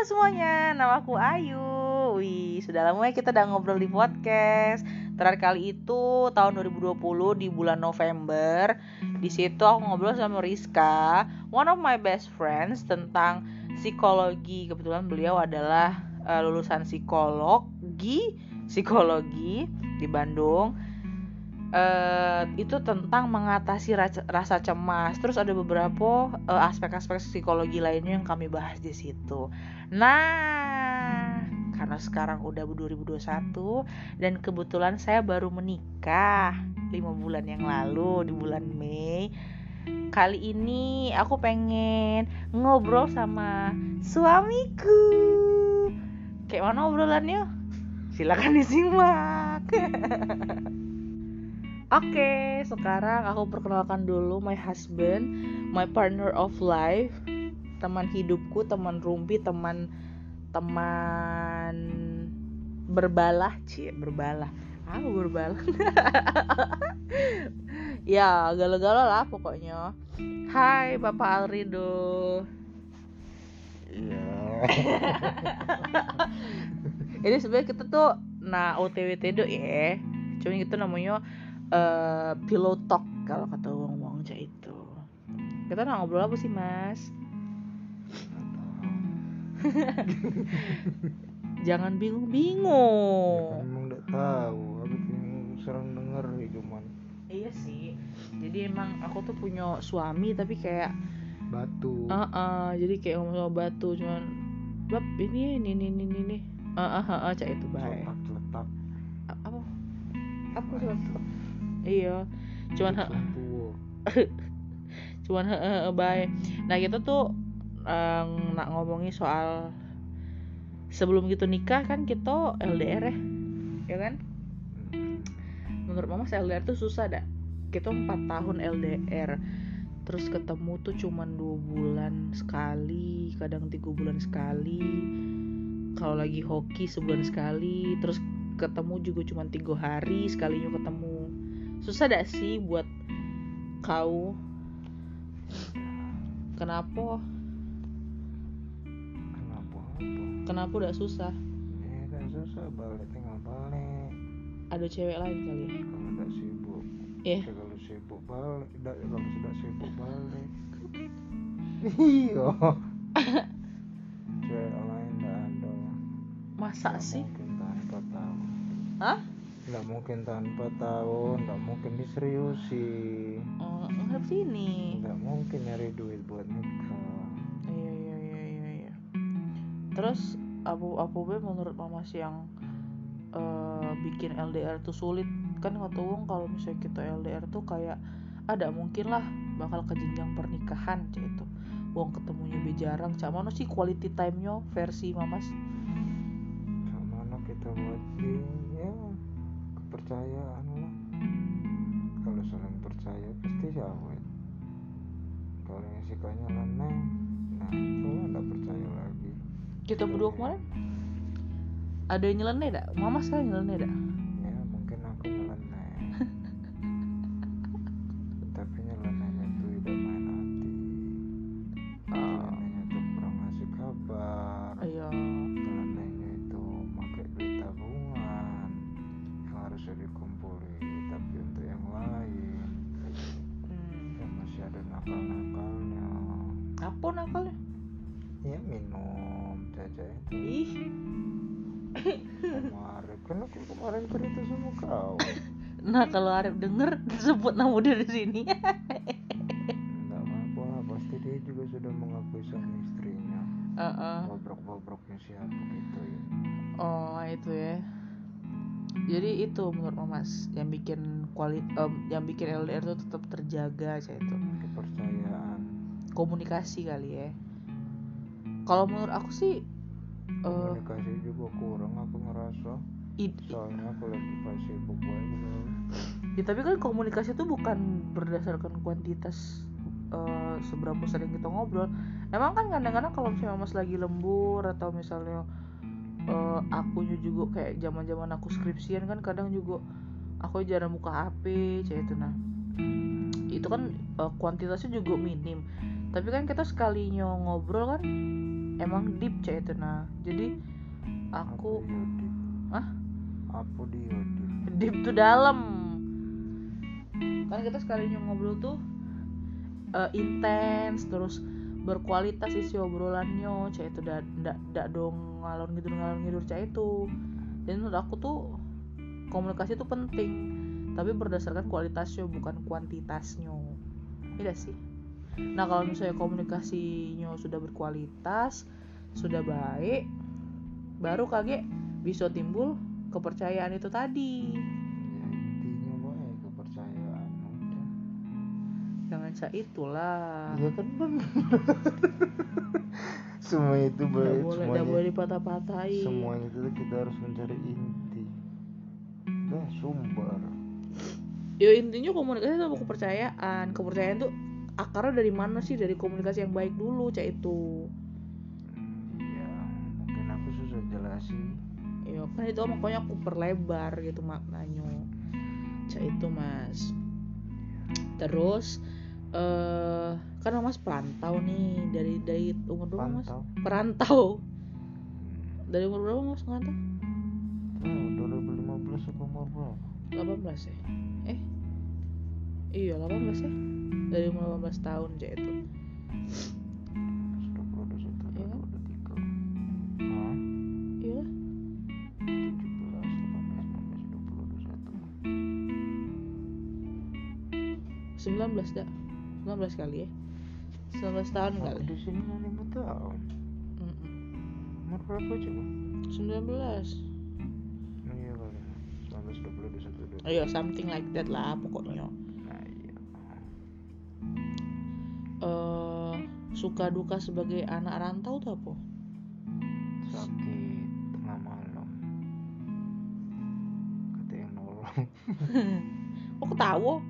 semuanya, nama aku Ayu. Wih, sudah lama ya kita udah ngobrol di podcast. Terakhir kali itu tahun 2020 di bulan November. Di situ aku ngobrol sama Rizka, one of my best friends tentang psikologi. Kebetulan beliau adalah uh, lulusan psikologi, psikologi di Bandung. Uh, itu tentang mengatasi rasa, cemas. Terus ada beberapa uh, aspek-aspek psikologi lainnya yang kami bahas di situ. Nah, karena sekarang udah 2021 dan kebetulan saya baru menikah 5 bulan yang lalu di bulan Mei. Kali ini aku pengen ngobrol sama suamiku. Kayak mana obrolannya? Silakan disimak. Oke, sekarang aku perkenalkan dulu my husband, my partner of life, teman hidupku, teman rumpi, teman teman berbalah, cie berbalah. Aku berbalah. ya, galau-galau lah pokoknya. Hai Bapak Alrido. Iya. Ini sebenarnya kita tuh nah OTW do ya. Cuma itu namanya uh, pillow talk kalau kata ngomong aja itu. Kita mau ngobrol apa sih, Mas? Jangan bingung-bingung. Emang nggak tahu, aku sering denger ya cuman Iya sih. Jadi emang aku tuh punya suami tapi kayak batu. uh, uh, jadi kayak ngomong sama batu cuman bab ini ini ini ini ini uh, uh, uh, uh, cak itu baik Letak letak. Apa apa sih iya. Cuman ha- cuman heeh heeh, bye. Nah kita tuh eh, nak ngomongin soal sebelum gitu nikah kan kita LDR ya ya kan? Menurut mama LDR tuh susah dak kita empat tahun LDR terus ketemu tuh cuman dua bulan sekali kadang tiga bulan sekali. Kalau lagi hoki sebulan sekali terus ketemu juga cuma tiga hari sekalinya ketemu susah dak sih buat kau kenapa Kenapa apa? kenapa udah susah Ya kan susah balik tinggal balik. ada cewek lain kali ya Kalau tidak sibuk. Ya, kalau sibuk balik, tidak kalau sudah sibuk balik. Iya. Cewek lain tidak ada. masa Nggak sih Mungkin tanpa tahu. Hah? Nggak mungkin tanpa tahu, nggak mungkin diseriusi. Oh, nggak sini. Nggak mungkin nyari duit buat nikah. iya iya iya iya iya. Terus apa apa be menurut mama sih yang eh, bikin LDR tuh sulit. Kan tahu kalau misalnya kita LDR tuh kayak ada mungkin lah bakal ke jenjang pernikahan itu uang ketemunya be jarang. Cak mana sih quality time-nya versi mamas Ke mana kita buat ya kepercayaan lah. Kalau saling percaya pasti awet. Kalau yang sikapnya leneh, nah itu lah nggak percaya lagi. kita berdua kemarin ada yang nyeleneh dak mama sekarang nyeleneh dak ih kemarin kan aku kemarin cerita sama kau Nah kalau Arif denger sebut nama dia di sini. nggak apa lah pasti dia juga sudah mengakui sama istrinya Heeh. bobrok-bobroknya siapa gitu ya Oh itu ya. Jadi itu menurut Mamas yang bikin kuali em, yang bikin LDR tuh tetap terjaga saya itu kepercayaan komunikasi kali ya. Kalau menurut aku sih eh komunikasi juga kurang aku ngerasa. Id- soalnya aku lagi Facebook banget ya, tapi kan komunikasi itu bukan berdasarkan kuantitas eh, seberapa sering kita ngobrol. Emang kan kadang-kadang kalau misalnya Mas lagi lembur atau misalnya eh, akunya juga kayak zaman-zaman aku skripsian kan kadang juga aku jarang buka HP kayak itu nah itu kan eh, kuantitasnya juga minim. Tapi kan kita sekalinya ngobrol kan emang deep cah itu nah. Jadi aku? Hah? apa dia deep? deep tuh dalam. Kan kita sekalinya ngobrol tuh eh, intens terus berkualitas isi obrolannya cah itu. Dak dak dak dong ngalor ngidur ngalor ngidur cah itu. Jadi menurut aku tuh komunikasi itu penting. Tapi berdasarkan kualitasnya bukan kuantitasnya. Tidak sih nah kalau misalnya komunikasinya sudah berkualitas sudah baik baru kage bisa timbul kepercayaan itu tadi. Ya intinya baik kepercayaan udah. Jangan itulah. Iya kan semua itu baik boleh semuanya. boleh dipatah-patahin. Semuanya itu kita harus mencari inti. Dah sumber. Ya intinya komunikasi sama kepercayaan. Kepercayaan tuh akarnya dari mana sih? Dari komunikasi yang baik dulu cak itu. Ya mungkin aku susah jelasin. Ya kan itu makanya aku perlebar gitu maknanya cak itu mas. Terus eh kan mas perantau nih dari dari umur berapa mas? Perantau. Dari umur berapa mas ngantau oh, 2015 aku umur berapa? 18 ya? Eh iya 18 ya dari umur 18 tahun cak itu. 20, 21, Iya? 23 Hah? iya 17, 18, 19, 20, 21 19 dak 19 kali ya. 19 tahun Aku kali. di sini 5 tahun. Umur berapa coba? 19 Iya kali 19, 20, 21, 22 ayo something like that lah pokoknya suka duka sebagai anak rantau tuh apa? Sakit tengah malam. Kata yang nolong. Kok ketawa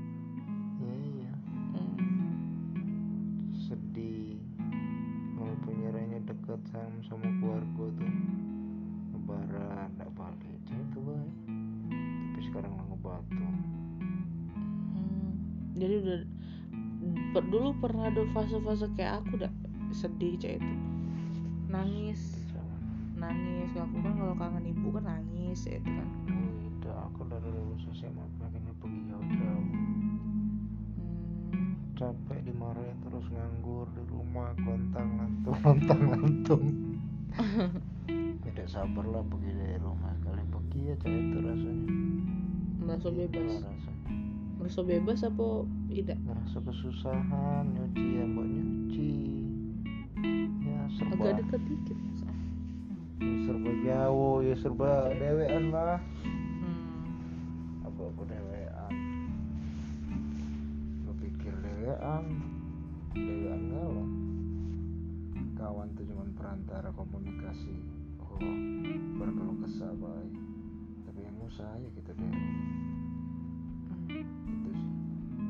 dulu pernah ada fase-fase kayak aku dah sedih cah itu. Nangis. Nangis aku kan kalau kangen ibu kan nangis ya itu kan. Udah aku dari lulus SMA pengennya pergi jauh-jauh. Hmm. capek dimarahin terus nganggur di rumah kontang lantung kontang lantung tidak sabar lah pergi dari rumah sekali pergi aja itu rasanya. Merasa bebas. Rasanya. Merasa bebas apa tidak ngerasa kesusahan nyuci ya mbak nyuci. Ya serba agak deket dikit ya serba jauh ya serba dewean lah. Hmm. apa aku dewean? Gue pikir dewean. Dewean galau kawan tuh cuma perantara komunikasi. Oh berkeluh kesah baik tapi yang usaha ya kita deh Hmm. itu sih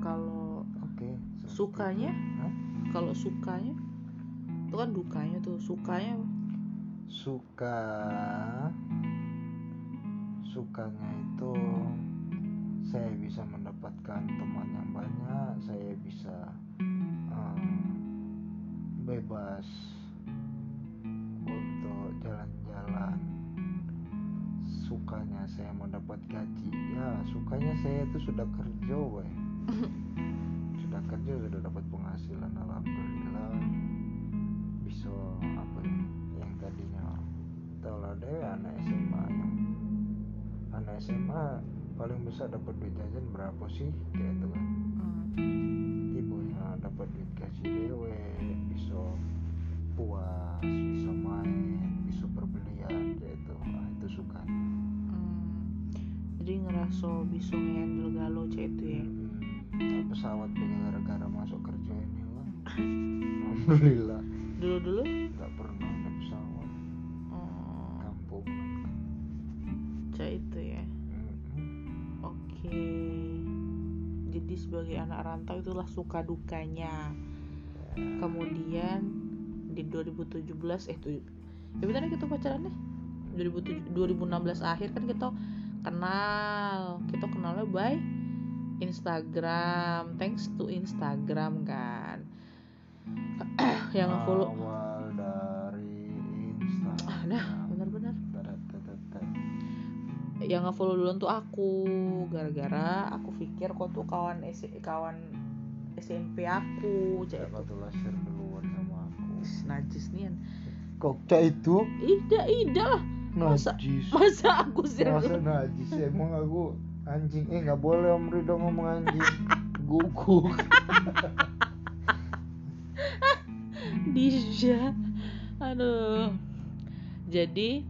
kalau seperti Sukanya? kalau sukanya itu kan dukanya tuh sukanya apa? suka sukanya itu saya bisa mendapatkan teman yang banyak saya bisa eh, bebas untuk jalan-jalan sukanya saya mendapat gaji ya sukanya saya itu sudah kerja boy sudah kerja sudah dapat penghasilan? Alhamdulillah. Bisa apa ya yang tadinya tau lah deh anak SMA yang anak SMA paling besar dapat duit jajan berapa sih? Kayak itu kan. Hmm. ibunya dapat duit gaji dewe bisa puas bisa main bisa berbelian kayak itu ah, itu suka. Hmm. jadi ngerasa bisa ngehandle galau cah itu ya? Hmm, pesawat gara-gara masuk kerja ini lah alhamdulillah. Dulu dulu nggak pernah naik pesawat. Oh, kampung. Cah itu ya? Mm-mm. oke. Jadi sebagai anak rantau itulah suka dukanya. Kemudian di 2017 eh tuh ya benar kita pacaran deh 2007 2016 akhir kan kita kenal. Kita kenalnya by Instagram. Thanks to Instagram kan. Yang follow. awal dari nah benar-benar. Yang nge-follow duluan tuh aku. Gara-gara aku pikir kok tuh kawan S kawan SMP aku cek tuh share duluan sama aku? Najis nih Kokca itu? Ida Ida lah. Masa- najis. masa aku sih Masa najis? Emang aku anjing eh nggak boleh Om Ridho ngomong anjing. Guguk. Disha aduh. Jadi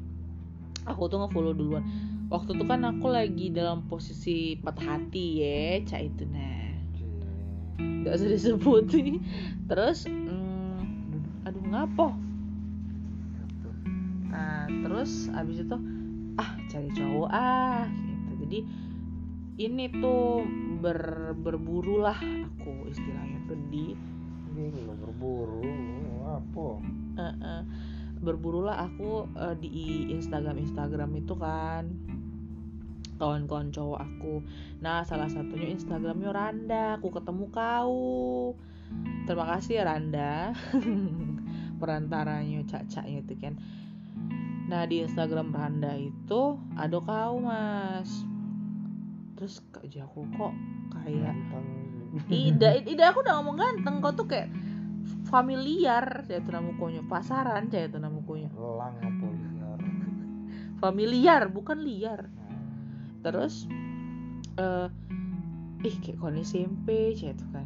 aku tuh nge-follow duluan. Waktu itu kan aku lagi dalam posisi patah hati ya cak itu nah. Nggak usah disebutin. Terus mm, aduh ngapo? Nah terus abis itu ah cari cowok ah gitu. Jadi ini tuh ber berburu lah aku istilahnya tuh di ini lo berburu? Apa? Eh, eh, berburulah aku eh, di Instagram Instagram itu kan. Kawan-kawan cowok aku. Nah salah satunya Instagramnya Randa. Aku ketemu kau. Terima kasih ya Randa. Perantaranya cacaknya itu kan. Nah di Instagram Randa itu ada kau mas terus kak Jaku kok kayak Ganteng. Ida, Ida aku udah ngomong ganteng kau tuh kayak familiar saya itu nama mukanya pasaran saya itu nama mukanya Elang apa liar? Familiar bukan liar. Terus eh ih kayak kon SMP saya itu kan.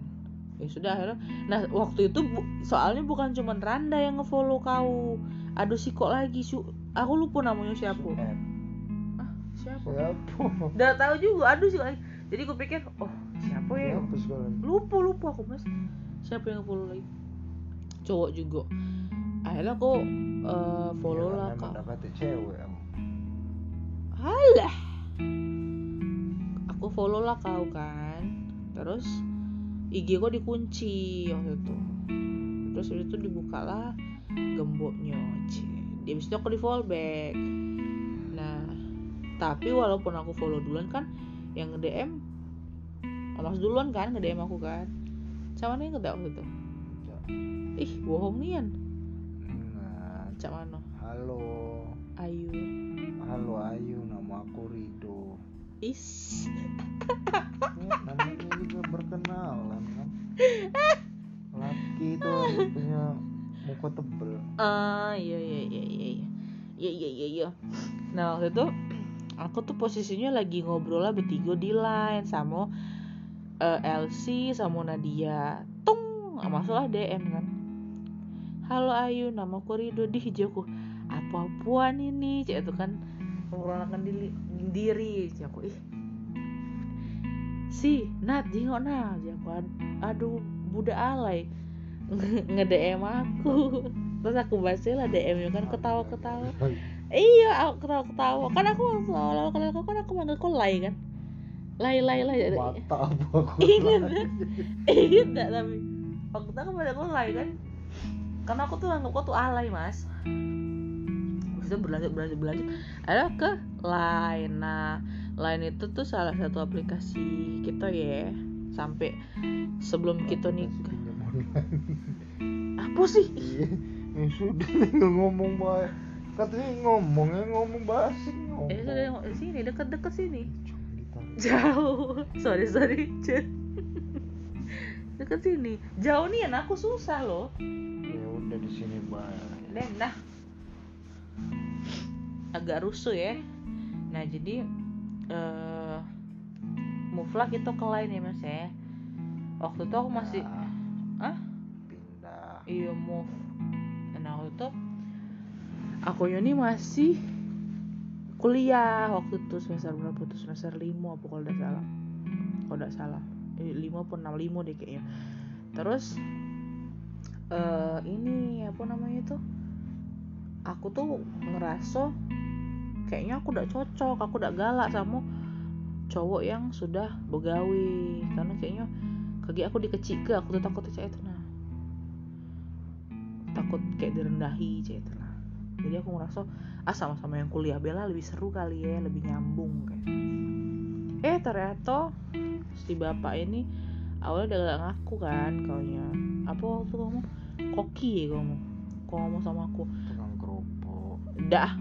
Ya sudah akhirnya. Nah waktu itu bu- soalnya bukan cuman Randa yang ngefollow kau. Aduh si kok lagi su. Aku lupa namanya siapa siapa siapa udah tahu juga aduh si kok lagi jadi aku pikir oh siapa ya lupa lupa aku mas siapa yang follow lagi cowok juga akhirnya aku eh, follow Iya, lah kak dapetnya cewek Halah. Aku follow lah kau kan. Terus IG kok dikunci waktu itu. Terus itu dibuka lah gemboknya. Cie. Di habis itu aku di follow back. Nah, tapi walaupun aku follow duluan kan yang nge-DM Mas duluan kan nge-DM aku kan. Sama nih nggak waktu itu? Ih, bohong nian. Nah, Cak mana? halo Ayu. halo Ayu nama aku Rido Is. ya, namanya juga berkenalan kan laki itu punya muka tebel Ah iya iya iya iya iya iya iya iya iya. Nah waktu itu aku tuh posisinya lagi ngobrol lah bertiga di line sama eh, Elsie sama Nadia. Tung masalah DM kan. Halo Ayu, namaku Rido di hijauku. Apa-apaan ini? Cek itu kan memperkenalkan diri, diri. Cek aku ih. Si, Nat, jengok nah. Cek aku, "Ad- aduh, budak alay. Nge-DM aku. Terus aku baca lah DM-nya kan ketawa-ketawa. Iya, aku ketawa-ketawa. Kan aku waktu awal kenal kau kan aku manggil kau Lai kan. Lai Lai Lai. mata apa aku Ingat kan? Ingat tapi waktu itu aku manggil kau Lai kan. Karena aku tuh anggap kau tuh alay mas. Terus itu berlanjut berlanjut berlanjut. Ada ke Line. Nah, Line itu tuh salah satu aplikasi kita ya. Sampai sebelum kita nikah. Apa sih? Iya, ya sudah ngomong baik katanya ngomong ya ngomong basi ngomong. Eh, sudah sini dekat-dekat sini. Jauh. Sorry sorry Cen. dekat sini. Jauh nih an aku susah loh. Ya udah di sini dan nah. Agak rusuh ya. Nah jadi eh move lah kita ke lain ya mas ya. Waktu itu aku masih ah pindah. Iya move. Nah waktu itu aku ini masih kuliah waktu itu semester berapa tuh? Semester lima apa kalau udah salah. Kalau udah salah. Eh, lima pun enam lima deh kayaknya. Terus eh ini apa namanya tuh? Aku tuh ngerasa kayaknya aku udah cocok aku udah galak sama cowok yang sudah begawi. Karena kayaknya kaki aku dikecil ke aku tuh takut cek itu nah. Takut kayak direndahi cek itu nah jadi aku ngerasa ah sama-sama yang kuliah bela lebih seru kali ya lebih nyambung kayak. Eh ternyata si bapak ini awalnya udah gak ngaku kan kaunya apa waktu kamu koki ya kamu kau ngomong sama aku? Tukang kerupuk. Dah.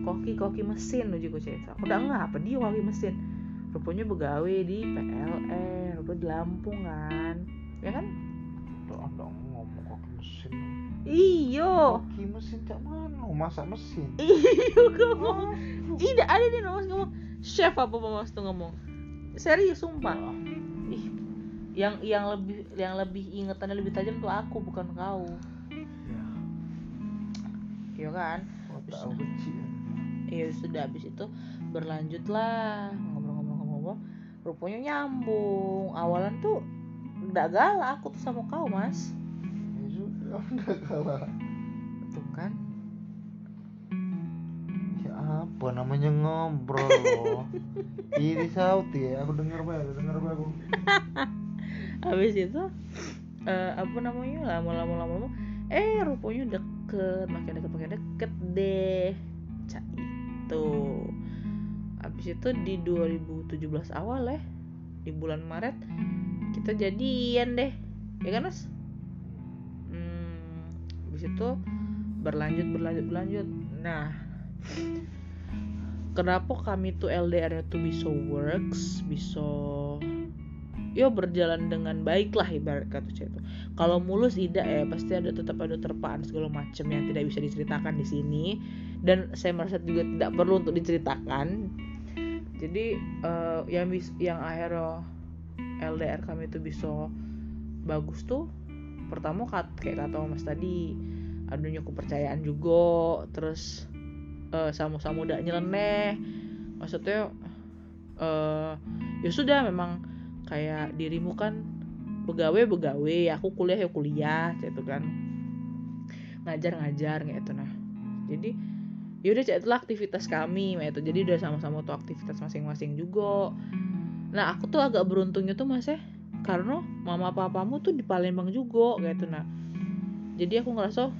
Koki koki mesin uji ku cerita. Udah enggak apa dia koki mesin? Rupanya begawe di PLN rupanya di Lampung kan. Ya kan? Ngomong koki mesin. Iyo. Koki mesin cak mana? Masak mesin. iyo kamu. tidak ada dia mas ngomong chef apa mas tuh ngomong? Serius sumpah. Ih yang yang lebih yang lebih ingetannya lebih tajam tuh aku bukan kau. Ya, iya kan? Otak aku kecil. ya sudah. Habis itu berlanjut lah ngobrol-ngobrol-ngobrol rupanya nyambung. Awalan tuh nggak galak aku tuh sama kau mas Udah kalah. tuh kan Ya apa namanya ngobrol loh. Ini sauti ya, aku denger banget, denger banget aku. habis itu eh, apa namanya lama-lama lama-lama eh rupanya deket makin deket makin deket deh cak itu habis itu di 2017 awal ya di bulan Maret kita jadian deh ya kan mas habis itu berlanjut berlanjut berlanjut. Nah kenapa kami tuh LDR tuh bisa works bisa yo berjalan dengan baik lah ibarat kata itu kalau mulus tidak ya pasti ada tetap ada terpaan segala macam yang tidak bisa diceritakan di sini. Dan saya merasa juga tidak perlu untuk diceritakan. Jadi eh, yang bis yang akhirnya LDR kami itu bisa bagus tuh pertama kat, kayak kata mas tadi adanya kepercayaan juga. Terus eh, sama-sama udah nyeleneh. Maksudnya eh ya sudah memang kayak dirimu kan begawe begawe aku kuliah ya kuliah gitu kan. Ngajar ngajar gitu nah. Jadi yaudah cak itulah aktivitas kami itu jadi udah sama-sama tuh aktivitas masing-masing juga. Nah aku tuh agak beruntungnya tuh mas ya karena mama papamu tuh di Palembang juga gitu nah. Jadi aku ngerasa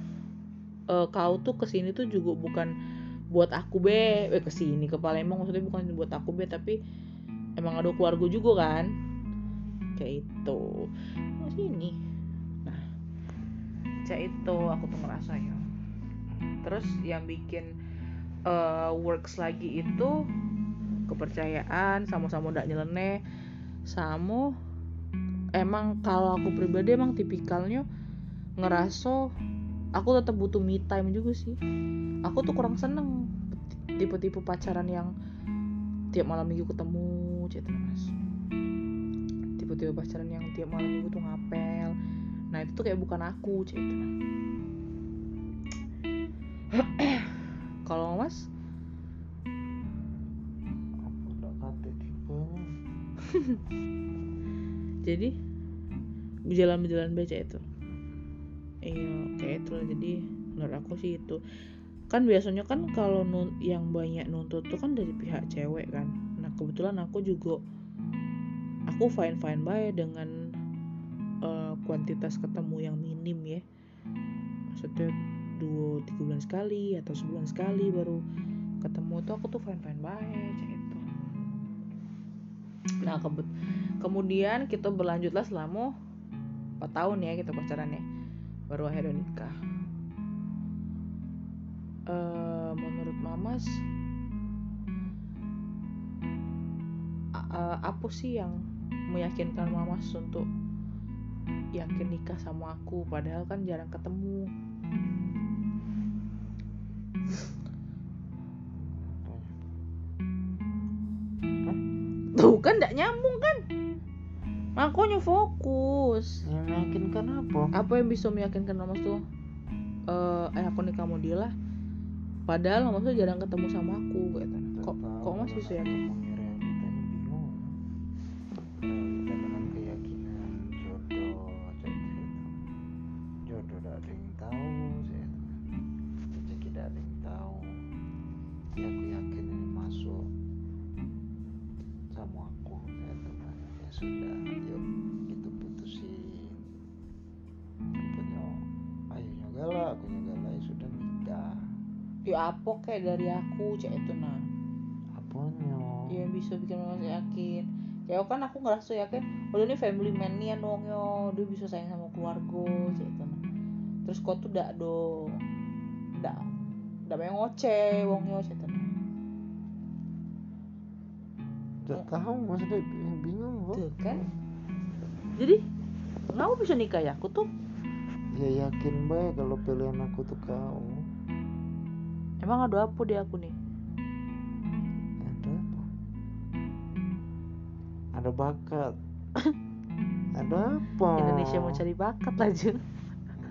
eh, kau tuh ke sini tuh juga bukan buat aku be. Eh, ke sini ke Palembang maksudnya bukan buat aku be tapi emang ada keluarga juga kan? Kayak itu. Sini. Nah kayak itu aku tuh ngerasa ya terus yang bikin eh, works lagi itu kepercayaan sama-sama udah nyeleneh sama emang kalau aku pribadi emang tipikalnya ngerasa aku tetap butuh me time juga sih. Aku tuh kurang seneng tipe-tipe pacaran yang tiap malam minggu ketemu gitu mas tipe-tipe pacaran yang tiap malam minggu tuh ngapel. Nah itu tuh kayak bukan aku gitu kalau mas? Jadi berjalan-berjalan baca itu iya kayak itu jadi menurut aku sih itu. Kan biasanya kan kalau yang banyak nuntut tuh kan dari pihak cewek kan. Nah kebetulan aku juga aku fine fine baik dengan eh, kuantitas ketemu yang minim ya. Maksudnya dua tiga bulan sekali atau sebulan sekali baru ketemu tuh aku tuh fine fine baik itu nah kebet kemudian kita berlanjutlah selama 4 tahun ya kita pacaran ya baru akhirnya nikah. Eh, menurut mamas a- eh, apa sih yang meyakinkan mamas untuk yakin nikah sama aku? Padahal kan jarang ketemu. Tuh kan tidak nyambung. kan makanya fokus. Yang meyakinkan apa? apa yang bisa meyakinkan mamas tuh? Eh eh aku nikah sama dia lah. Padahal mamas tuh jarang ketemu sama aku gitu. Kok kok mas bisa yakin? Ngomongin ya apa kayak dari aku cek itu nah. Apanya? ya bisa bikin mamas yakin. Kayak kan aku ngerasa yakin udah ini family man nih yo. Dia bisa sayang sama keluarga cek itu nah. Terus kok tuh dak do dak damai ngoceh wongnya cetana Gak tahu maksudnya bingung kok tuh kan. Jadi ngapa bisa nikah ya aku tuh? Ya yakin baik kalau pilihan aku tuh kau emang ada apa di aku nih? Ada apa? Ada bakat. Ada apa? Indonesia mau cari bakat lah Jun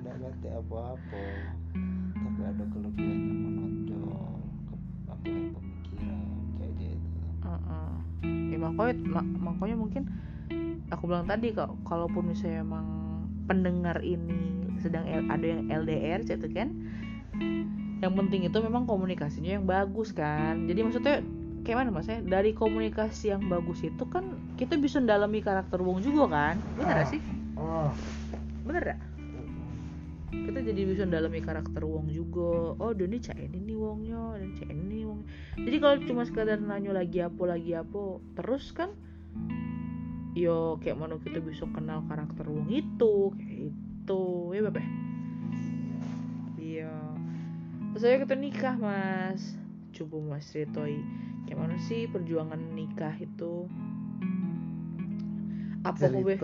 Nggak ngerti apa-apa. Tapi ada kelebihannya menonjol ke apa yang pemikiran kayak gitu. Heeh. Ya, makanya ma- makanya mungkin aku bilang tadi kok kalaupun misalnya emang pendengar ini sedang L- ada yang LDR gitu kan yang penting itu memang komunikasinya yang bagus kan. Jadi maksudnya kayak mana mas ya? Dari komunikasi yang bagus itu kan kita bisa mendalami karakter wong juga kan? Bener gak sih? Oh. Bener gak kita jadi bisa mendalami karakter wong juga. Oh dia ini cak ini nih wongnya dan cak ini nih wong jadi kalau cuma sekadar nanya lagi apa lagi apa terus kan yo kayak mana kita bisa kenal karakter wong itu kayak itu ya bapak terus saya kita nikah mas. Coba mas ceritoi kayak mana sih perjuangan nikah itu? Apa apa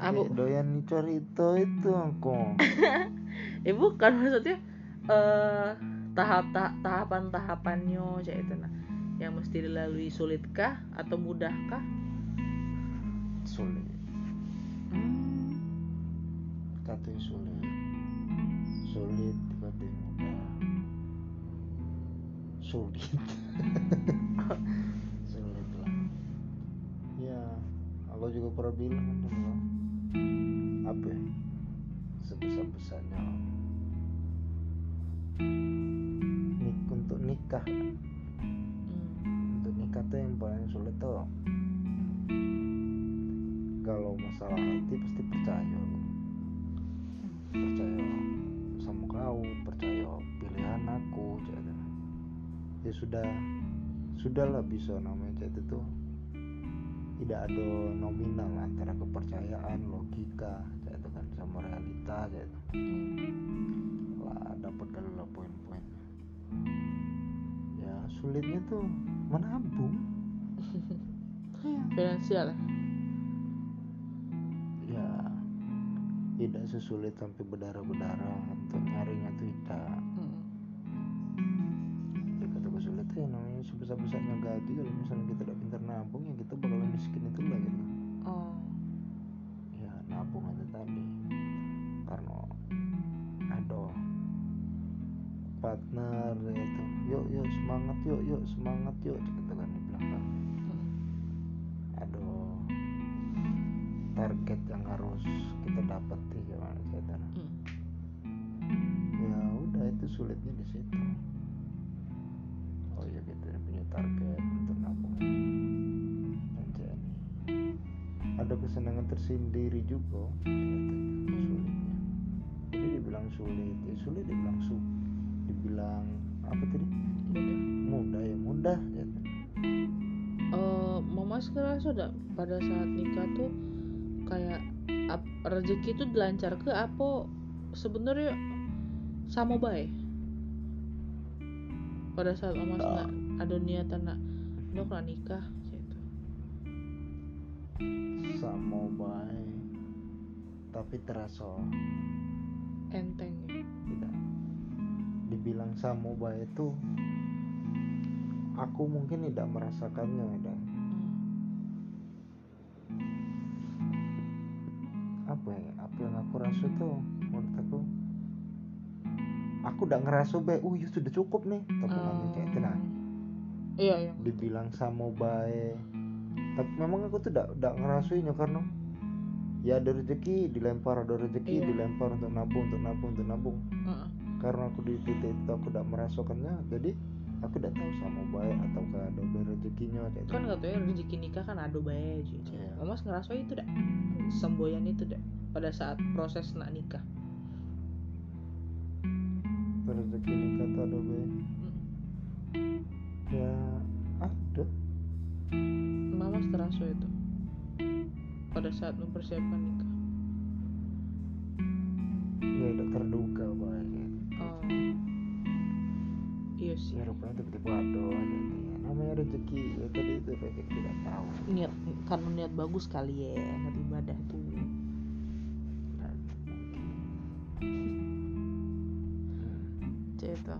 Kayak doyan cerita itu aku. Ya bukan maksudnya eh tahap tahap tahapan tahapannya cak itu nah yang mesti dilalui sulitkah atau mudahkah? Sulit. Hmm. katanya sulit sulit sulit. Sulit lah. Ya aku juga pernah bilang apa ya sebesar besarnya nik untuk nikah. Hmm. untuk nikah tuh yang paling sulit tuh kalau masalah hati pasti percaya ya sudah sudahlah bisa namanya jadi tuh tidak ada nominal antara kepercayaan logika jadi kan sama realita jadi Hmm. lah dapat kalau poin-poin ya sulitnya tuh menabung Iya. finansial ya tidak sesulit sampai berdarah-berdarah untuk nyarinya tuh tidak Hmm. Tuh yang namanya sebesar-besarnya gaji kalau misalnya kita tidak pintar nabung ya kita bakalan miskin itu lah gitu? Oh. Ya nabung aja tadi karena ada partner ya tuh yuk yuk semangat yuk yuk semangat yuk gitu kan di belakang. Ada target yang harus kita dapat gimana Hmm. ya udah itu sulitnya di situ ya kita punya target untuk nabung. Dan ada kesenangan tersendiri juga gitu, sulitnya. Jadi dibilang sulit ya sulit dibilang su dibilang apa tadi? Mudah. mudah ya mudah gitu. Eh, mama sekarang sudah pada saat nikah tuh kayak ap- rezeki itu dilancar ke apa? Sebenarnya sama baik pada saat Tak. nak ada niatan nak nak nikah gitu. Sama baik tapi terasa. Enteng ya. Tidak dibilang sama baik itu aku mungkin tidak merasakannya tidak Hmm. apa ya? Apa yang aku rasa tuh menurut aku aku udah ngerasa baik oh ya sudah cukup nih tapi namanya kayak itu nah iya iya dibilang sama baik tapi memang aku tuh udah udah ngerasainnya karena ya ada rezeki dilempar ada rezeki Iya. dilempar untuk nabung untuk nabung untuk nabung Heeh. karena aku di titik itu aku udah merasakannya jadi aku udah tahu sama baik atau ada baik rezekinya kayak gitu. kan katanya rezeki nikah kan ado bae gitu. Iya. Mas ngerasa itu dak semboyan itu dak pada saat proses nak nikah. Rezeki ada baik Hmm. ya ada. Mama terasa itu. Pada saat mempersiapkan nikah. ya udah terduga baik Oh. waduh namanya rezeki ya tadi itu tidak tahu. Niat karena niat bagus kali ya niat ibadah tuh cerita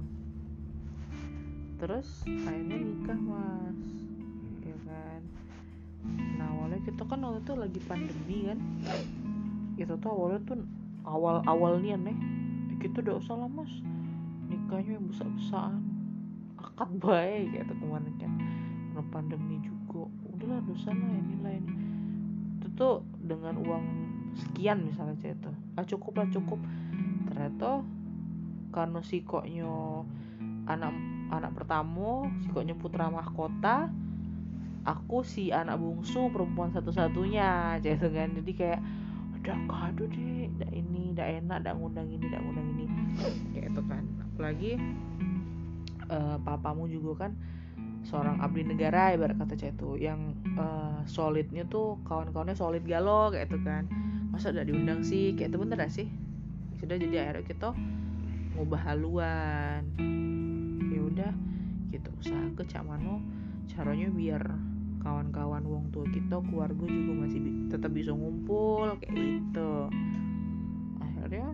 terus akhirnya nikah mas. Hmm, ya kan? Nah awalnya kita kan waktu itu lagi pandemi kan? Itu tuh awalnya tuh awal awalnya nih kita udah usah lah mas. Nikahnya yang besar besaran akad baik gitu kemarin kan. Karena pandemi juga. Udahlah dosa lah ini. Itu tuh dengan uang sekian misalnya cerita. Ah cukup lah cukup. Ternyata karena si koknya anak anak pertama si koknya putra mahkota aku si anak bungsu perempuan satu-satunya gitu kan. Jadi kayak udah kado deh dak ini dak enak dak ngundang ini dak ngundang ini. Kayak itu kan. Apalagi eh, papamu juga kan seorang abdi negara ibarat kata cah itu yang eh, solidnya tuh kawan-kawannya solid galau kayak itu kan. Masa udah diundang sih? Kayak itu bener gak sih? Sudah jadi akhirnya kita ngubah haluan ya udah kita usaha ke cak mano caranya biar kawan-kawan wong tua kita keluarga juga masih bi- tetap bisa ngumpul kayak gitu. Akhirnya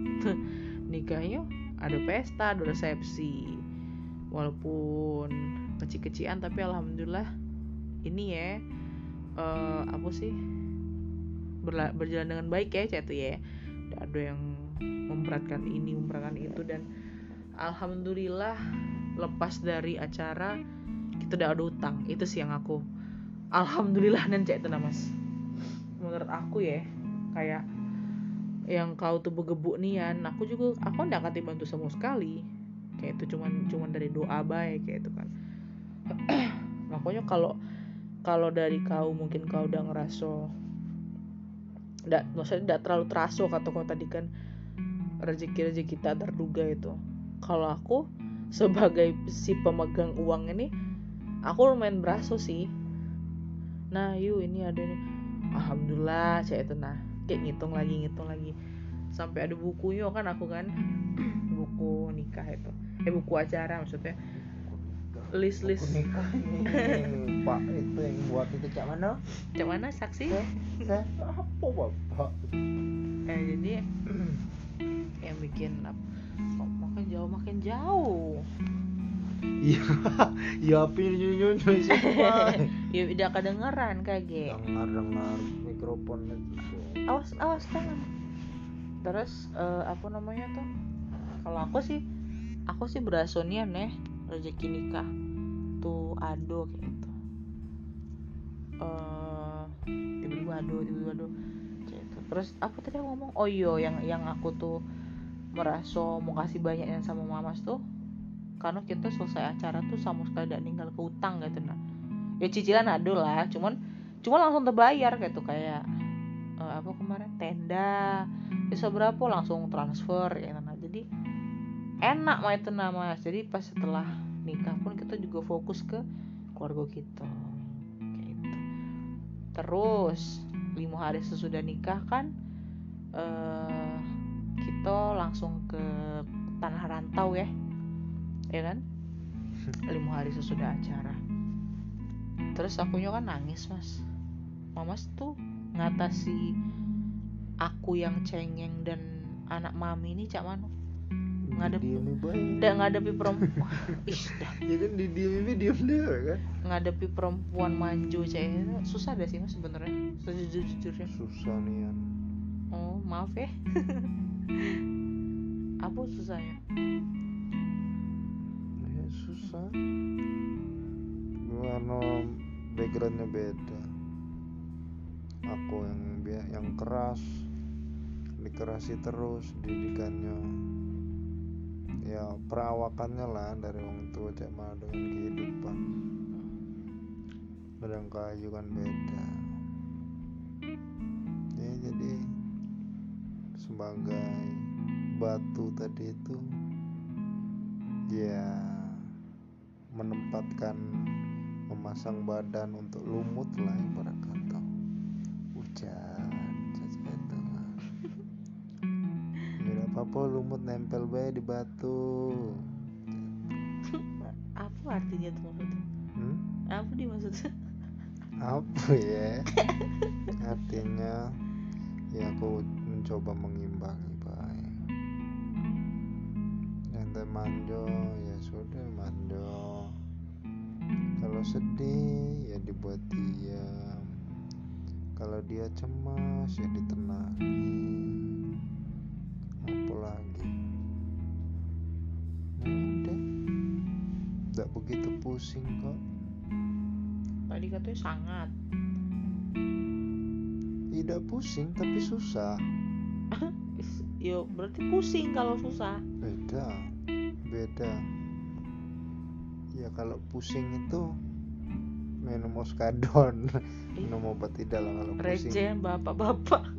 nikahnya ada pesta ada resepsi. Walaupun kecil-kecilan tapi alhamdulillah ini ya eh, apa sih berla- berjalan dengan baik ya cah itu ya ada yang memberatkan ini memberatkan itu. Dan alhamdulillah lepas dari acara kita tidak ada utang. Itu sih yang aku alhamdulillah dan cek itu mas. Menurut aku ya kayak yang kau tuh begebuk nian aku juga aku nggak akan bantu sama sekali. Kayak itu cuman cuman dari doa baik kayak itu kan. Makanya kalau kalau dari kau mungkin kau udah ngerasa nggak maksudnya nggak terlalu teraso kata kau tadi kan rezeki rezeki tak terduga itu. Kalau aku sebagai si pemegang uang ini aku lumayan beraso sih. Nah yuk ini ada nih. Alhamdulillah saya itu nah. Kayak ngitung lagi ngitung lagi. Sampai ada bukunya kan aku kan. Buku nikah itu. Eh buku acara maksudnya. List list. Buku nikah ini pak itu yang buat itu cak mana? Cak mana saksi? Saya apa bapak eh jadi yang bikin kok makin jauh makin jauh. Iya iya siapa ya udah kedengeran kaget dengar dengar mikrofon itu awas awas tangan. Terus eh, apa namanya tuh? Kalau aku sih aku sih berasonian nih rezeki nikah tuh ado kayak gitu. Eh tiba-tiba ado tiba-tiba kayak gitu. terus apa tadi aku ngomong? Oh iya yang yang aku tuh merasa mau kasih banyak yang sama mamas tuh karena kita selesai acara tuh sama sekali tidak ninggal ke utang gitu nah ya cicilan ada lah cuman cuma langsung terbayar gitu kayak eh, apa kemarin tenda bisa berapa langsung transfer ya nah jadi enak mah itu nama jadi pas setelah nikah pun kita juga fokus ke keluarga kita kayak gitu. Terus lima hari sesudah nikah kan eh kita langsung ke tanah rantau ya. Ya kan? Lima hari sesudah acara. Terus akunya kan nangis mas. Mamas tuh ngatasi aku yang cengeng dan anak mami ini cak mano Ngadep- didiemi baik udah ngadepi perempuan ih dah. Ya kan didiemi diem deh kan? Ngadepi perempuan manjo cak. Itu susah deh sih mas sebenarnya? Sejujur jujurnya susah nih oh maaf ya apa susahnya ya. Susah. Karena backgroundnya beda. Aku yang yang keras dikerasi terus didikannya. Ya perawakannya lah dari orang tua cek dengan kehidupan. Pedang kayu kan beda. Ya jadi sebagai batu tadi itu ya menempatkan memasang badan untuk lumut lah ibarat kata. Hujan saja itu lah tidak apa-apa lumut nempel baik di batu. Apa artinya tuh maksudnya hmm? apa dia maksudnya apa ya? Artinya ya aku mencoba mengimbangi manjo ya sudah manjo kalau sedih ya dibuat diam. Kalau dia cemas ya ditenangi apa lagi? Nah udah. Tidak begitu pusing kok. Tadi katanya sangat. Tidak pusing tapi susah. Yo berarti pusing kalau susah. Beda beda. Ya kalau pusing itu minum oskadon minum obat tidak lah kalau pusing. Regen bapak-bapak.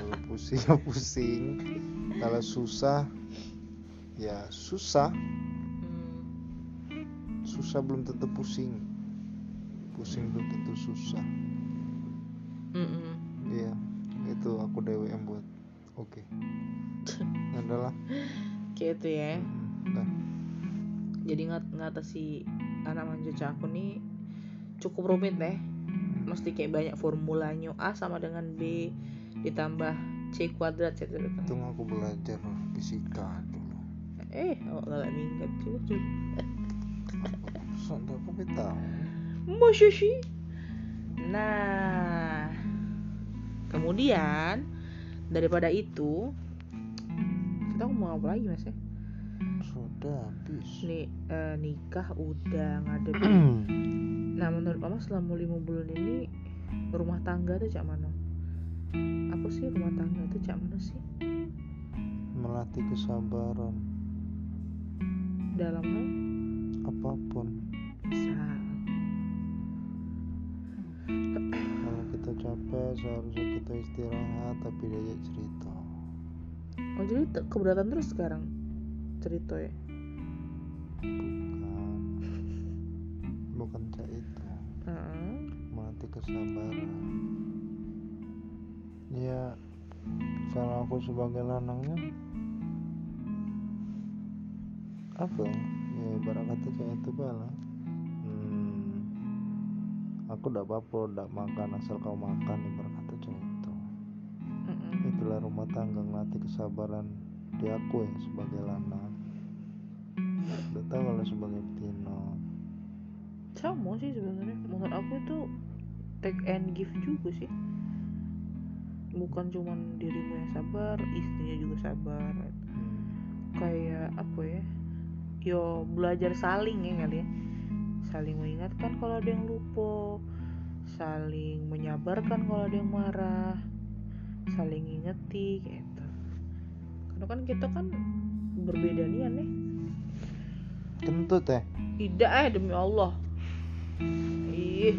Kalau pusing ya pusing. Kalau susah ya susah. Hmm. susah belum tentu pusing. Pusing belum tentu susah. Iya itu aku DWM buat. Oke. Adalah kayak itu ya. Nah, jadi ngat ngatasi anak manja aku nih cukup rumit deh. Mesti kayak banyak formulanya A sama dengan B ditambah C kuadrat C kuadrat. untung aku belajar fisika dulu. Eh oh lala minggat juga tuh sampai aku tahu Masya sih nah kemudian daripada itu kita mau apa lagi mas ya? Sudah habis. Nih eh, nikah udah ngadep. Nah menurut mama selama lima bulan ini rumah tangga tuh cak mana? Apa sih rumah tangga tuh cak mana sih? melatih kesabaran. Dalam hal? Apa pun. Misal kalau kita capek seharusnya kita istirahat tapi diajak cerita Oh jadi keberatan terus sekarang cerita ya? bukan. Bukan cak itu Heeh. melatih kesabaran. Ya kalau aku sebagai lanangnya apa ya? Ya ibarat kata kayak itu bala hmm, aku udah apa-apa udah makan asal kau makan ibarat itu Itulah rumah tangga ngelatih kesabaran di aku ya sebagai lanang udah tahu kalau sebagai betina Sama sih sebenarnya. Menurut aku itu take and give juga sih. Bukan cuman dirimu yang sabar, istrinya juga sabar. hmm. Kayak apa ya? Yo belajar saling ya kali ya. Saling mengingatkan kalau ada yang lupa, saling menyabarkan kalau ada yang marah, saling ngingeti gitu. Karena kan kita kan berbeda nih. kentut ya Tidak eh demi Allah. Ih,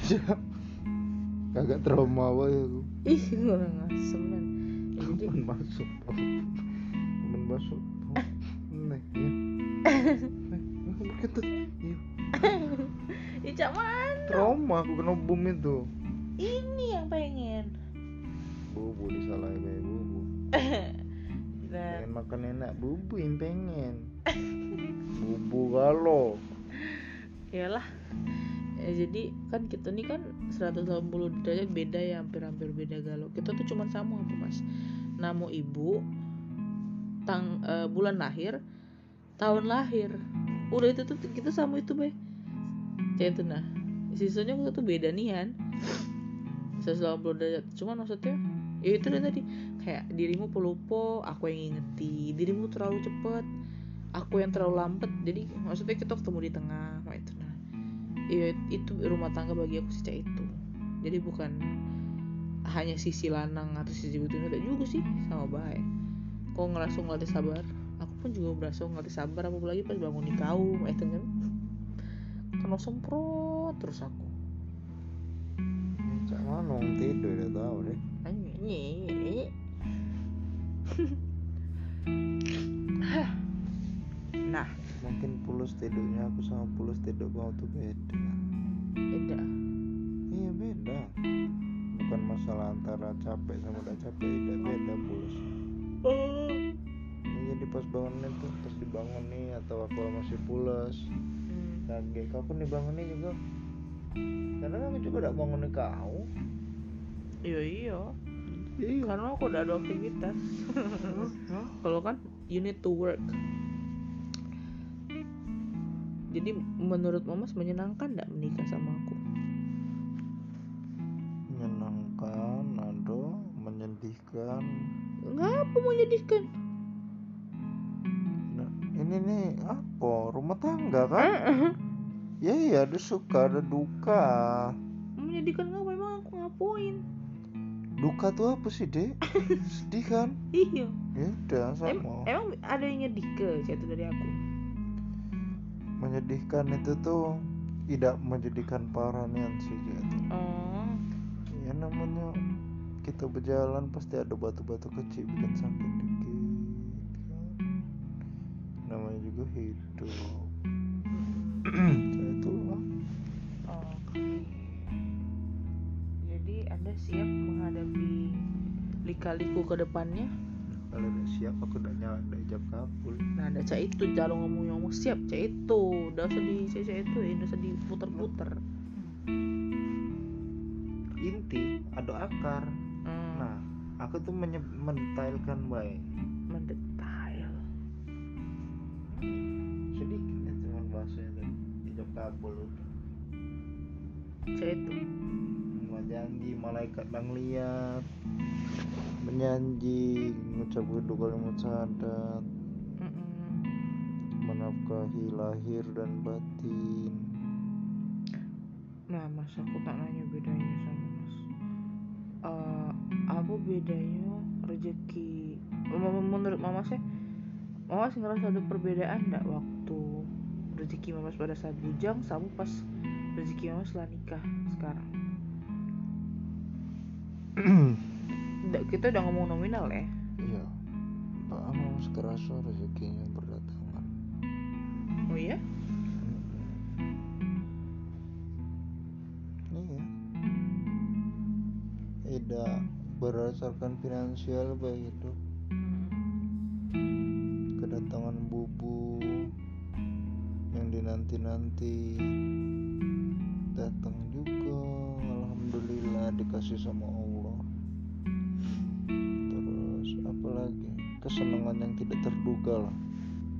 kagak trauma wae aku ih orang ngasem men. Jadi Kapan masuk Kapan masuk Nih ya. Nih Begitu Iya. Ih, Cak Man, Trauma aku kena bom itu. Ini yang pengen. Bubu disalahin bayi bubu Nah, Pengen makan enak Bubu yang pengen Bubu galau iyalah. Ya, jadi kan kita nih kan 180 derajat beda ya hampir-hampir beda galau. Kita tuh cuman sama apa mas? Nama ibu, tang eh, bulan lahir, tahun lahir. Udah itu tuh kita sama itu be. Kayak itu nah. Sisanya kita tuh beda nih kan. 180 derajat. Cuman maksudnya ya itu deh tadi kayak dirimu pelupo, aku yang ingeti. Dirimu terlalu cepet, aku yang terlalu lambat. Jadi maksudnya kita ketemu di tengah, nah itu nah. Iya itu rumah tangga bagi aku sih itu. Jadi bukan hanya sisi lanang atau sisi betul ada juga sih sama baik. Kau ngerasa ngelatih sabar, aku pun juga berasa ngelatih sabar apalagi pas bangun di kaum, eh kan kena semprot terus aku. Cak mana tidur udah tahu deh. Nah, Mungkin pulus tidurnya aku sama pulus tidur kau tuh beda. Beda. Iya beda. Bukan masalah antara capek sama udah capek Tidak beda pulus Oh. Ya, jadi pas bangun itu pas dibangun nih atau aku masih pulas hmm. kaget kau pun dibangun nih juga. Karena aku juga udah bangun nih kau. Iya iya iya karena aku udah ada aktivitas. Kalau kan you need to work. Jadi menurut Mamas menyenangkan nggak menikah sama aku? Menyenangkan ada menyedihkan. Ngapa menyedihkan? Nah, ini nih apa? Rumah tangga kan? Ya iya ada suka ada duka. Menyedihkan ngapa emang aku ngapain duka tuh apa sih dek? Sedih kan? Iya. Ya udah Em- sama emang ada yang nyedih ke itu dari aku? Menyedihkan itu tuh tidak menjadikan parah nih sih gitu oh. Ya namanya kita berjalan pasti ada batu-batu kecil bikin sakit dikit kan? Namanya juga hidup Anda siap menghadapi lika-liku ke depannya? kalau udah siap aku udah nyala udah jam kapul Nah, ada cak itu jangan ngomong ngomong siap cak itu. Udah usah di cak cak itu, udah usah diputer-puter. inti ada akar Hmm, nah aku tuh menye- mentailkan baik mendetail. sedikit ya cuman bahasanya tadi kapul Cak itu. Janji malaikat yang lihat menyanji ngucap dua kalimat Mm-mm. menafkahi lahir dan batin Nah, mas aku tak nanya bedanya sama mas. Eh, apa bedanya rezeki? Men- Menurut mama sih, mama sih ngerasa ada perbedaan nggak waktu rezeki mama pada saat bujang sama pas rezeki mama setelah nikah sekarang? Kita udah ngomong nominal ya. iya. Pak Amos kerasa rezekinya berdatangan. Oh iya? iya. Tidak berdasarkan finansial baik itu kedatangan bubu yang dinanti-nanti datang juga. Alhamdulillah dikasih sama Allah kesenangan yang tidak terduga lah.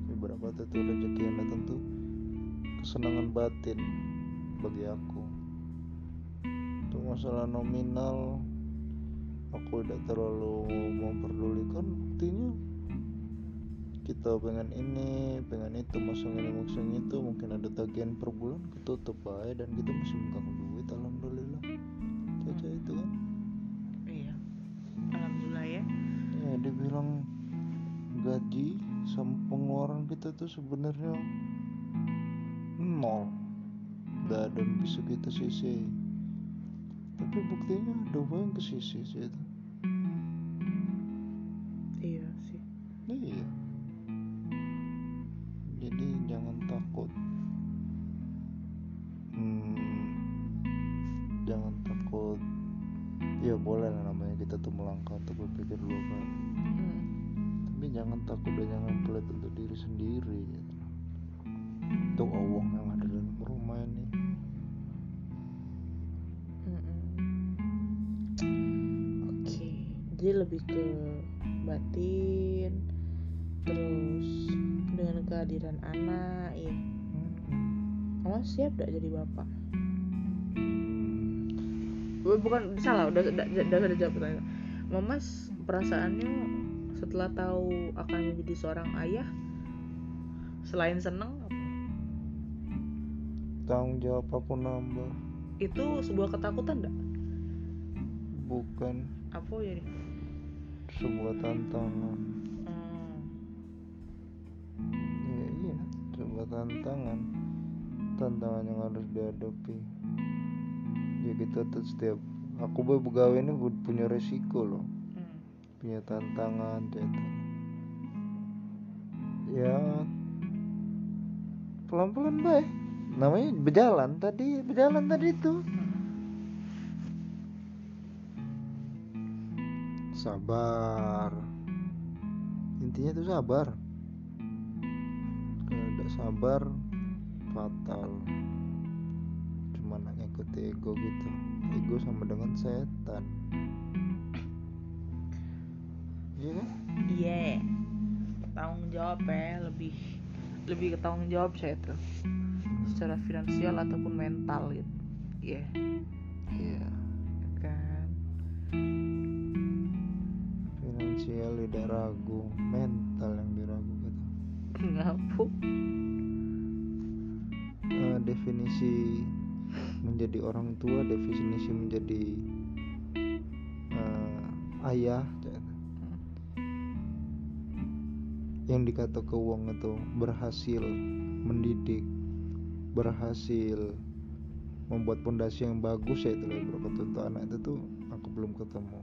Beberapa itu rezeki yang datang tuh kesenangan batin bagi aku. Itu masalah nominal. Aku tidak terlalu memperdulikan. Buktinya kita pengen ini pengen itu masang ini masang itu. Mungkin ada tagihan per bulan ketutup aja. Dan kita masih megang duit alhamdulillah. Caca itu kan gaji sama pengeluaran kita tuh sebenarnya nol. Yang bisa kita sisi tapi buktinya ada ke sisi itu batin, terus dengan kehadiran anak, ya. Mama siap gak jadi bapak? Bu- Bukan salah, udah udah, udah, udah jawab pertanyaan. Mama perasaannya setelah tahu akan menjadi seorang ayah, selain seneng, apa? tanggung jawab aku nambah itu sebuah ketakutan gak? bukan Apa ya? Sebuah tantangan. Hmm. ya iya sebuah tantangan. Tantangan yang harus dihadapi. Ya kita tuh setiap aku boy pegawai ini punya resiko loh. Hmm. punya tantangan gitu ya pelan-pelan baik. Namanya berjalan tadi berjalan tadi itu sabar. Intinya tuh sabar. Sabar fatal. Cuma nanya ikut ego gitu. Ego sama dengan setan. Iya kan? Iya. Tanggung jawab ya. Lebih lebih ke tanggung jawab saya tuh. Secara finansial ataupun mental gitu. Iya. Iya kan finansial tidak ragu mental yang diragu gitu ngapu? Eh, definisi menjadi orang tua definisi menjadi eh, ayah yang dikata ke itu berhasil mendidik berhasil membuat pondasi yang bagus ya itu lah untuk anak itu tuh aku belum ketemu.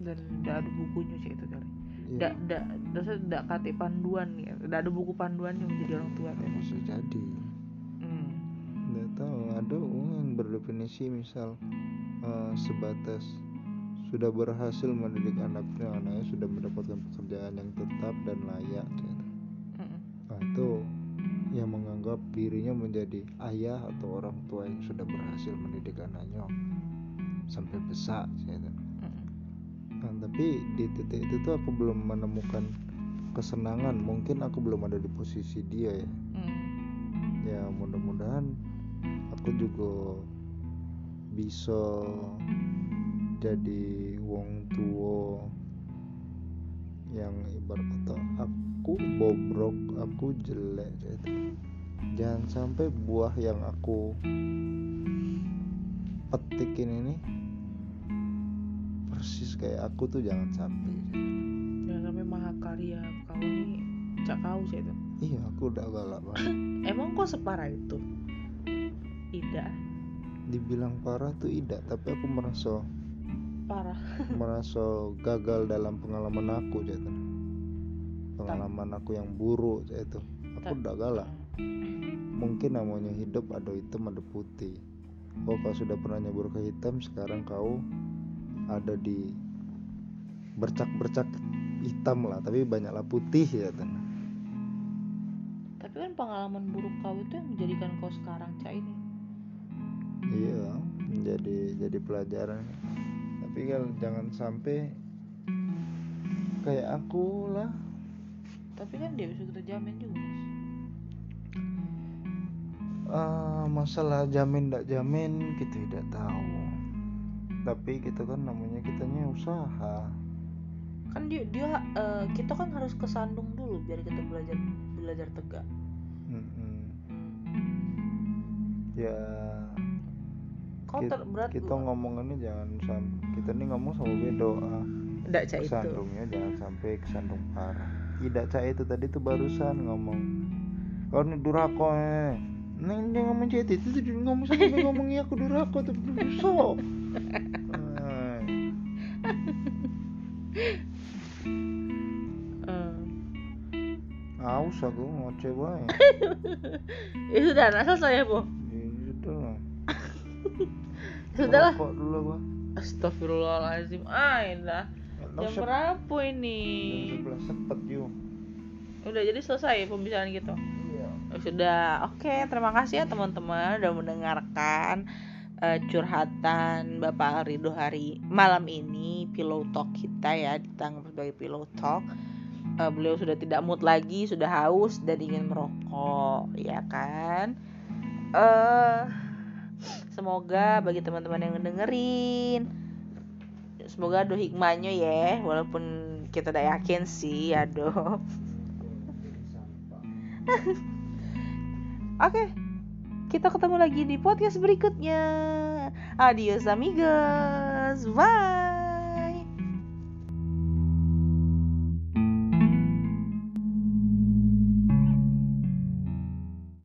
Dan tidak ada bukunya sih itu kali tidak tidak dasar tidak kate panduan ya tidak ada buku panduan yang menjadi orang tua tuh bisa jadi hmm. nggak tahu ada uang yang berdefinisi misal eh, sebatas sudah berhasil mendidik anaknya anaknya sudah mendapatkan pekerjaan yang tetap dan layak gitu. Mm-mm. nah itu yang menganggap dirinya menjadi ayah atau orang tua yang sudah berhasil mendidik anaknya sampai besar gitu. Nah, tapi di titik itu tuh aku belum menemukan kesenangan mungkin aku belum ada di posisi dia ya Mm. ya mudah-mudahan aku juga bisa jadi wong tua yang ibarat kata aku bobrok aku jelek gitu. jangan sampai buah yang aku petikin ini persis kayak aku tuh jangan sampai jangan sampai mahakarya kau ini cak kau sih itu. Iya aku udah galak banget. Emang kok separah itu? Tidak dibilang parah tuh tidak tapi aku merasa parah. merasa gagal dalam pengalaman aku gitu pengalaman aku yang buruk itu. Aku udah galak. Mungkin namanya hidup ada hitam ada putih. Oh kau sudah pernah nyebur ke hitam sekarang kau ada di bercak-bercak hitam lah tapi banyaklah putih ya kan tapi kan pengalaman buruk kau itu yang menjadikan kau sekarang cak ini. Iya jadi jadi pelajaran. Tapi kan jangan sampai kayak aku lah. Tapi kan dia bisa kita jamin juga Mas. Ah, masalah jamin tidak jamin kita tidak tahu tapi kita kan namanya kitanya usaha. Kan dia dia eh, kita kan harus kesandung dulu biar kita belajar belajar tegak. Mm-mm. ya kau Kit- ter berat kita ngomongannya jangan sampai kita nih ngomong sama gue doa tidak cak itu. Kesandungnya jangan sampai kesandung parah. Tidak cak itu tadi tuh barusan ngomong. Kau nih durako eh. Neng dia ngomong cak itu tuh dia ngomong sama gue ngomong iya aku durako tuh. Busuk Aus aku ngoceh banget. ya sudah nah selesai ya bu Ya sudah lah. sudah lah Kok dulu gua. Astagfirullahaladzim ah indah jam Jam berapa ini sebelas sepet yuk. udah jadi selesai pembicaraan gitu Iya. Ya sudah oke terima kasih ya teman-teman udah mendengarkan eh, curhatan Bapak Rido hari malam ini pillow talk kita ya ditangkap sebagai pillow talk Eh, beliau sudah tidak mood lagi sudah haus dan ingin merokok ya kan eh semoga bagi teman-teman yang dengerin semoga ada hikmahnya ya walaupun kita tidak yakin sih aduh Oke, kita ketemu lagi di podcast berikutnya. Adios amigos, bye.